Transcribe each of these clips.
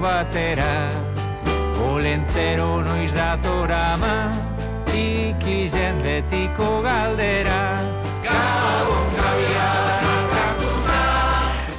batera. Olentzero noiz datorama, txiki jendetiko galdera. Gabon.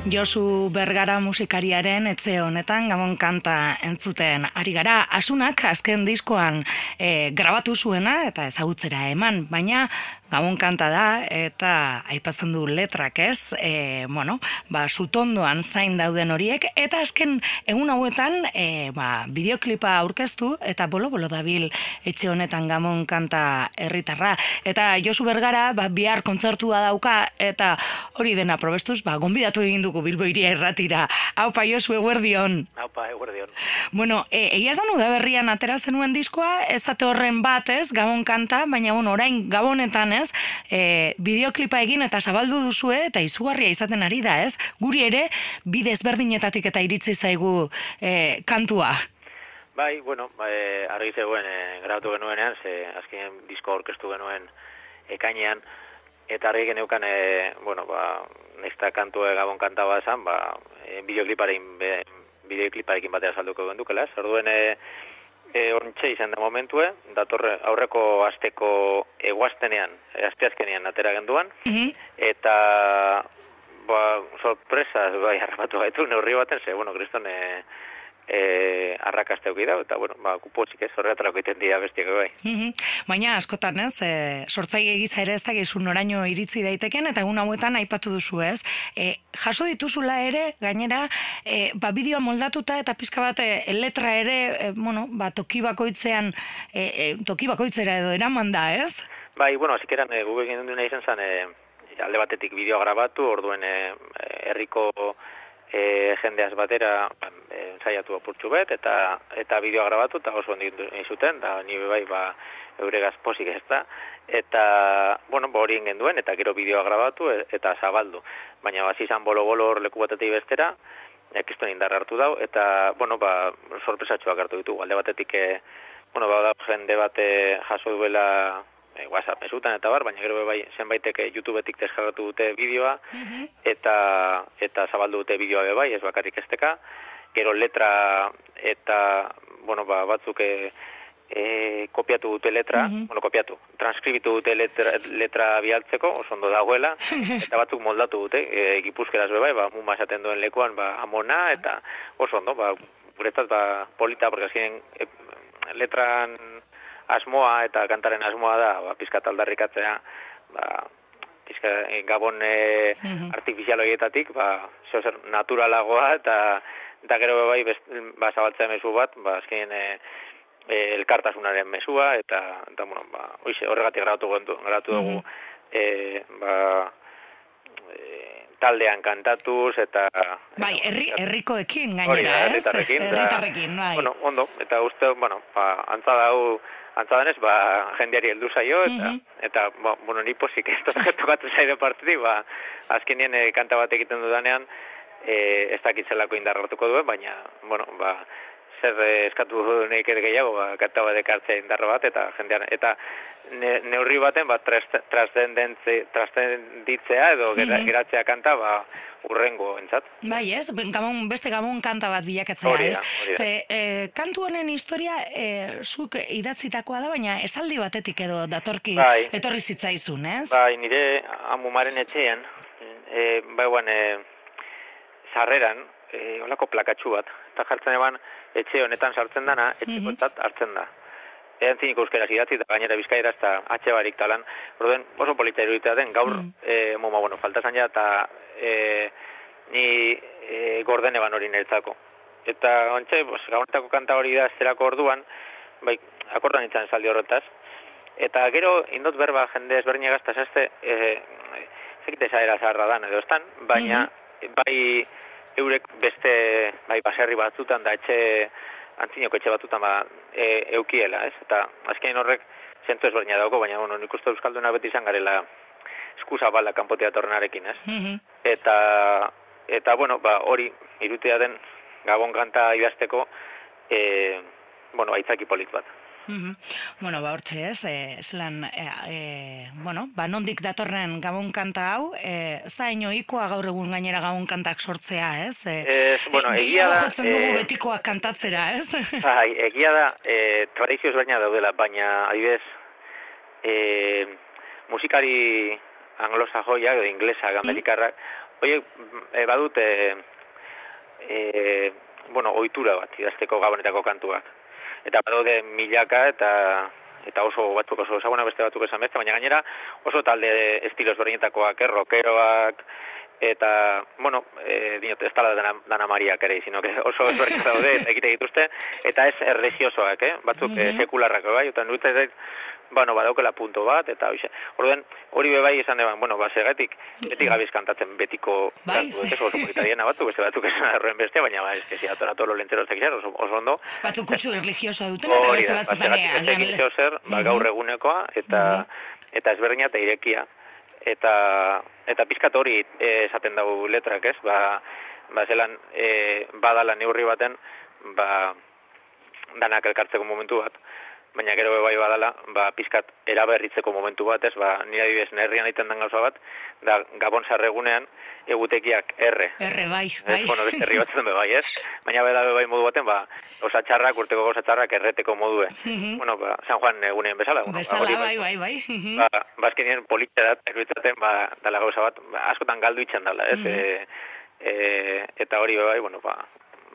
Josu Bergara musikariaren etxe honetan gamon kanta entzuten ari gara asunak azken diskoan e, grabatu zuena eta ezagutzera eman, baina Gabon kanta da eta aipatzen du letrak ez, e, bueno, ba, sutondoan zain dauden horiek, eta azken egun hauetan e, ba, bideoklipa aurkeztu eta bolo-bolo dabil etxe honetan Gabon kanta herritarra. Eta Josu Bergara ba, bihar kontzertua dauka eta hori dena probestuz, ba, gonbidatu egin dugu Bilbo iria erratira. Haupa Josu eguerdion. Haupa eguerdion. Bueno, e, egia zan berrian atera zenuen diskoa, ez horren bat ez, Gabon kanta, baina un, orain Gabonetan ez, e, bideoklipa egin eta zabaldu duzue eta izugarria izaten ari da, ez? Guri ere, bide ezberdinetatik eta iritzi zaigu e, kantua. Bai, bueno, bai, argi zegoen e, grabatu genuenean, ze azken disko orkestu genuen ekainean, eta argi geneukan, e, bueno, ba, nesta kantu gabon kanta bat esan, ba, e, bideokliparekin, bideokliparekin batera salduko gendukela, zer duen, e, e, orntxe izan da momentue, datorre aurreko asteko eguaztenean, e, asteazkenean atera genduan, mhm. eta ba, sorpresa, bai, harrapatu gaitu, neurri baten, ze, bueno, kriston, e, e, arrakazte da, eta, bueno, ba, kupotzik ez, horretarako iten dira bestiak bai. Mhm. Baina, askotan ez, e, sortzai egiza ere ez da gizun noraino iritzi daiteken, eta egun hauetan aipatu duzu ez. E, jaso dituzula ere, gainera, e, ba, bideoa moldatuta eta pizka bat e, letra ere, e, bueno, ba, toki bakoitzean, e, e, toki bakoitzera edo eraman da, ez? Bai, bueno, azik eran, e, Google egin duen izan zen, e, alde batetik bideo grabatu, orduen e, herriko e, jendeaz batera e, ensaiatu apurtxu bet, eta eta bideoa grabatu, eta oso ondik zuten, da nire bai, ba, euregaz posik ez da, eta, bueno, ba, hori ingen duen, eta gero bideoa grabatu, e, eta zabaldu. Baina, ba, zizan bolo-bolo hor leku batetik bestera, ekizten indar hartu dau, eta, bueno, ba, sorpresatxoak hartu ditu, alde batetik, e, bueno, ba, da, jende bate jaso duela e, WhatsApp esutan eta bar, baina gero bai zenbaitek YouTubetik deskargatu dute bideoa mhm. eta eta zabaldu dute bideoa be bai, ez bakarrik esteka. Gero letra eta bueno, ba, batzuk e, e, kopiatu dute letra, mm bueno, kopiatu, transkribitu dute letra, letra bialtzeko, oso ondo dagoela, eta batzuk moldatu dute, e, gipuzkeraz be bai, ba, muma esaten duen lekuan, ba, amona, eta oso ondo, ba, guretzat, ba, polita, porque azken, e, letran asmoa eta kantaren asmoa da, ba, pizkat aldarrikatzea, ba, pizka, eh, gabon e, artifizial horietatik, ba, zer naturalagoa, eta, eta gero bai, best, ba, zabaltzea mesu bat, ba, azken e, e, elkartasunaren mesua, eta, eta bueno, ba, oize, horregatik grabatu, grabatu dugu, e, ba, taldean kantatuz eta bai herri herrikoekin gainera ez? herritarrekin bai. bueno ondo eta uste bueno ba antza dau antzadanez, ba, jendeari heldu zaio, eta, mm eta ba, bueno, ni posik ez tokatu zaide partidi, ba, azkenien e, kanta bat egiten dudanean, e, ez dakitzelako indarratuko duen, baina, bueno, ba, zer eskatu nek ere gehiago, ba, kanta bat ekartzea indarra bat, eta jendean, eta neurri baten, ba, trascenditzea edo mm geratzea kanta, ba, urrengo entzat. Bai, ez? Gamon, beste gamon kanta bat bilakatzea, ez? Ze, e, kantu honen historia e, zuk idatzitakoa da, baina esaldi batetik edo datorki bai. etorri zitzaizun, ez? Bai, nire amumaren etxean, e, bai, e, sarreran, e, olako plakatxu bat, eta jartzen eban, etxe honetan sartzen dana, etxeko mm hartzen da. Ean zinik euskeraz idatzi, eta gainera bizkaira eta atxe barik talan. Orduen, oso polita iruditea den, gaur, mm. e, moma, bueno, falta zan ja, eta e, ni e, gordene ban hori nertzako. Eta ontsa, pues, gabonetako kanta hori da esterako orduan, bai, akordan nintzen saldi horretaz. Eta gero, indot berba jende ezberdin egaztaz ezte, e, zekite zaharra dan edo estan, baina, mm bai, eurek beste, bai, baserri batzutan da etxe, antzinoko etxe batzutan ba, e, eukiela, ez? Eta azkein horrek zentu ezberdina dauko, baina, bueno, nik uste euskalduna beti izan garela eskusa bala kanpotea torrenarekin, ez? Mm Eta, eta, bueno, ba, hori, irutea den gabon kanta idazteko, e, bueno, aitzaki polit bat. Mm Bueno, ba, hortxe ez, e, zelan, e, e, bueno, ba, nondik datorren gabon kanta hau, e, ez da inoikoa gaur egun gainera gabon kantak sortzea, ez? E, Ez, bueno, e, egia da, jotzen dugu e, betikoak kantatzera, ez? Bai, egia da, e, tradizioz baina daudela, baina, adibidez, e, musikari anglosajoiak edo inglesak, amerikarrak, horiek e, badute, e, bueno, ohitura bat, idazteko gabonetako kantuak. Eta badaude milaka eta eta oso batzuk oso ezaguna beste batzuk esan beste, baina gainera oso talde estilo ezberdinetakoak, eh, rockeroak, eta, bueno, e, dinot, ez tala dana, dana mariak ere, sino que oso ezberdin daude, egite dituzte, eta ez erregiosoak, eh? batzuk mm Mhm. sekularrak, bai, eta nutzen zait, bueno, badaukela punto bat, eta hoxe. Orden, hori be bai esan deban, bueno, ba, segatik, beti gabiz kantatzen betiko Bai. kantu, ez oso polita diena batzuk, beste batzuk esan erroen bestea, baina ba, ez que si atora tolo lenteros tekizer, oso, oso ondo. Batzuk kutsu erligiosoa duten, eta beste batzutan ez zer, ba, gaur egunekoa, eta, eta ezberdina eta irekia. Eta, eta pizkat hori eh, esaten dugu letrak, ez? Ba, ba zelan e, badala neurri baten, ba, danak elkartzeko momentu bat, baina gero bai badala, ba, pizkat eraberritzeko momentu bat, ez? Ba, nire adibidez, nerrian egiten den gauza bat, da Gabon sarregunean, egutekiak erre. Erre, bai, Ez, bai. bueno, beste herri batzen bai, ez? Baina beda be bai modu baten, ba, osa txarrak, urteko goza txarrak erreteko modue. bueno, ba, San Juan egunean bezala. Bueno, ba, Bezala, hori bai, bai, bai. Mhm. Ba, ba azkenean politxe da, eruditzaten, ba, dala gauza bat, ba, askotan galdu itxan dala, ez? e, e, eta hori bai, bueno, ba,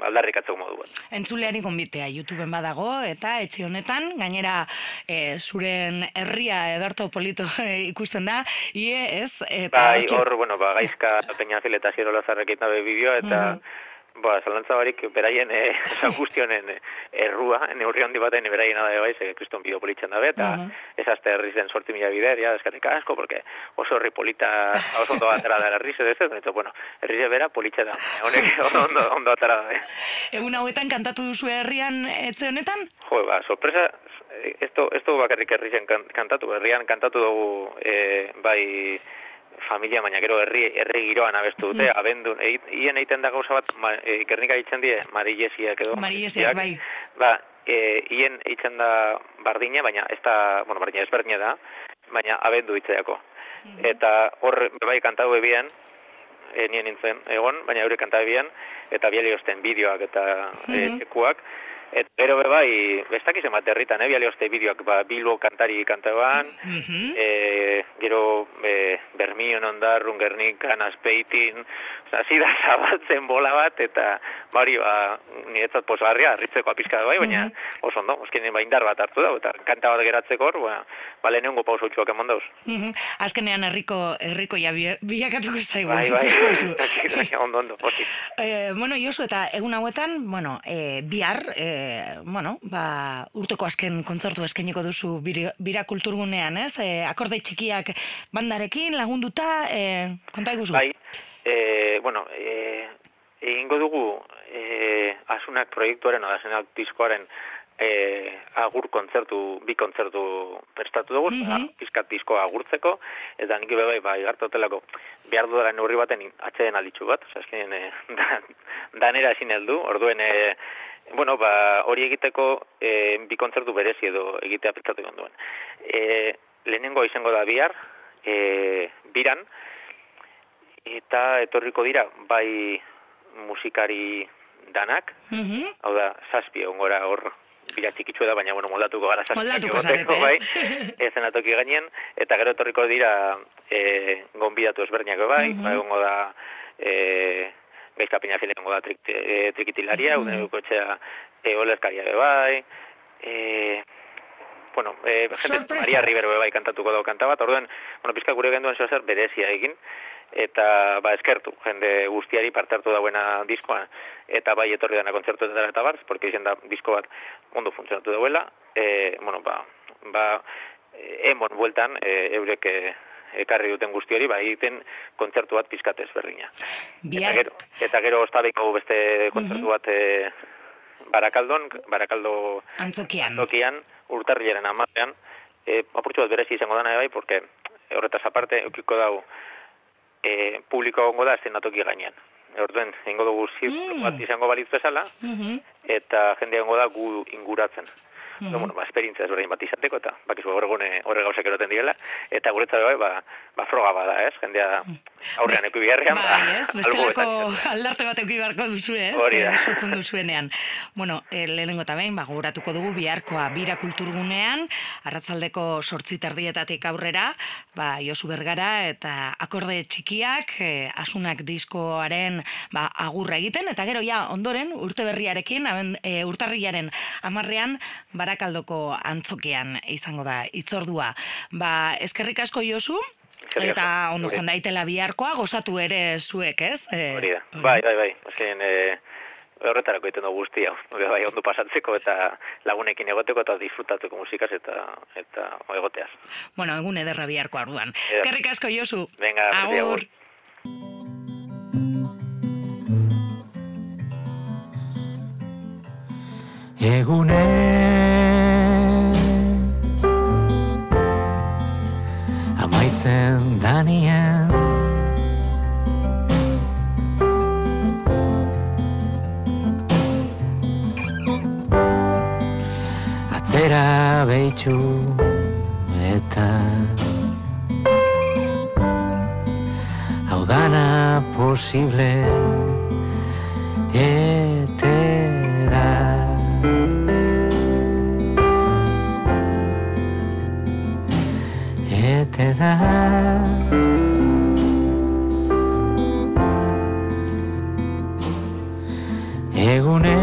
aldarrikatzeko modu bat. Entzuleari gonbitea, YouTubeen badago, eta etxe honetan, gainera e, zuren herria Ederto Polito e, ikusten da, ie ez, eta Bai, hor, bueno, ba, gaizka peñafil eta ziro lazarrekin dabe bideoa, eta, ba, zalantza barik, beraien, e, guztionen errua, neurri handi baten, beraien da bai, ze kriston bideo politzen dabe, eta Mhm. ez azte herriz den sorti mila bider, ja, eskarrik asko, porque oso herri polita, oso ondo atera da herriz, ez ez, eta, bueno, herriz bera politxe da, honek ondo, ondo, atera da, Egun hauetan kantatu duzu herrian etxe honetan? Jo, ba, sorpresa, esto, esto bakarrik herrizen kan- kantatu, herrian kantatu dugu, e, bai, familia, baina gero herri, herri giroan abestu dute, abendun, eit, hien egiten da gauza bat, ma, e, ikernika ditzen die, marilesiak edo. Marilesiak, bai. Ba, e, hien eitzen da bardina, baina ez da, bueno, bardina ezberdina da, baina abendu itzeako. Eta hor, bai, kantatu ebian, e, nien nintzen egon, baina eure kanta ebian, eta biali osten bideoak eta e, txekuak, Eta gero be bai, ez dakiz emat herritan, eh, biali oste bideoak, ba, Bilbo kantari kantaban, Mhm. e, gero e, Bermion ondarrun, Gernikan, Azpeitin, hasi da zabaltzen bola bat, eta bari, ba, niretzat posgarria, arritzeko apizka bai, baina oso ondo, oskinen ba, indar bat hartu da, eta kanta bat geratzeko hor, ba, ba lehenengo pauso txuak emon dauz. Mhm. Azkenean herriko herriko ja bi- bilakatuko zaigu. Bai, bai, ondo, ondo, pozik. Eh, bueno, Josu, eta egun hauetan, bueno, eh, bihar, eh, bueno, ba, urteko azken kontzertu eskainiko duzu bira, kulturgunean, ez? Eh, akorde txikiak bandarekin, lagunduta, eh, konta iguzu. Bai, e, bueno, e, egingo dugu e, asunak proiektuaren, asunak diskoaren e, agur kontzertu, bi kontzertu prestatu dugu, Mhm. pizkat diskoa agurtzeko, eta nik bai, bai, igartotelako behar dudala neurri baten atxeden alditxu bat, oza, eskenean, e, da, danera ezin heldu, orduen, e, bueno, ba, hori egiteko e, bi kontzertu berezi edo egitea pentsatu duen. E, lehenengo izango da bihar, e, biran, eta etorriko dira bai musikari danak, Mhm. hau da, zazpi egon gora hor bira txikitsu da, baina bueno, moldatuko gara zazpi Moldatuko zarete, bai, ez? ezen atoki gainen, eta gero etorriko dira e, gonbidatu ezberdinak bai, Mhm. ba, egongo da e, gaizka peina file egongo da trik, e, trikitilaria, mm etxea e, olerkaria bai, e, bueno, eh, jende. Maria Rivero be bai kantatuko dago kanta bat, orduen, bueno, pizka gure genduen zeo zer berezia egin, eta ba eskertu, jende guztiari parte hartu dauena diskoan, eta bai etorri dana kontzertuetara eta barz, porque izen da disko bat ondo funtzionatu dauela, e, bueno, ba, ba eh, emon bueltan, e, eurek eh, ekarri duten guzti hori, ba, egiten kontzertu bat pizkatez berdina. Eta gero, eta gero ostabeko beste kontzertu bat e, Barakaldon, Barakaldo antzokian. tokian, urtarrilaren amarean, e, apurtxo bat berezi izango dana bai, porque horretaz aparte, eukiko dau, e, publiko gongo da eszenatoki gainean. Orduen, ingo dugu zirkulo Mm. bat izango balitz bezala, Mhm. eta jende gongo da gu inguratzen. Mm bueno, ba, esperientzia ezberdin bat izateko, eta bakizu gaur egune horre gauzak eroten direla, eta guretzat bai, ba, ba froga bada, ez? Jendea aurrean eku bigarrean, ba, ba, ez? Bestelako aldarte bat eku biharko duzu, ez? Hori da. Eh, Jotzen duzuenean. Bueno, e, lehenengo eta behin, ba, gogoratuko dugu biharkoa bira kulturgunean, arratzaldeko sortzi terdietatik aurrera, ba, Josu Bergara eta akorde txikiak, e, asunak diskoaren ba, agurra egiten, eta gero ja, ondoren, urte berriarekin, aben, e, urtarriaren amarrean, barakaldoko antzokean izango da, itzordua. Ba, eskerrik asko Josu, eta ondo joan daitela biharkoa, gozatu ere zuek, ez? E, Hori da. Bai, bai, bai. Azken, e, horretarako egiten dugu guztia. Bai, bai, ondo pasatzeko eta lagunekin egoteko eta disfrutatuko musikaz eta eta egoteaz. Bueno, egun ederra biharkoa orduan. Eder. Eskerrik asko Josu. Venga, beti agur. Egune Amaitzen danien Atzera behitxu eta Hau dana posible ete ete da egune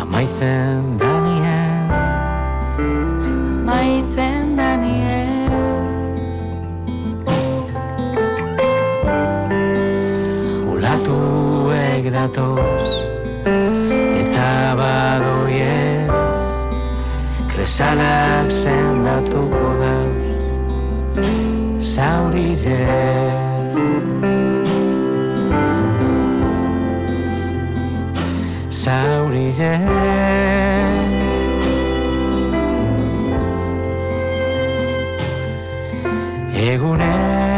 amaitzen danien Maitzen danie Ulatuek datoz Kresalak sendatuko dauz Zaurize. Zaurize. Egune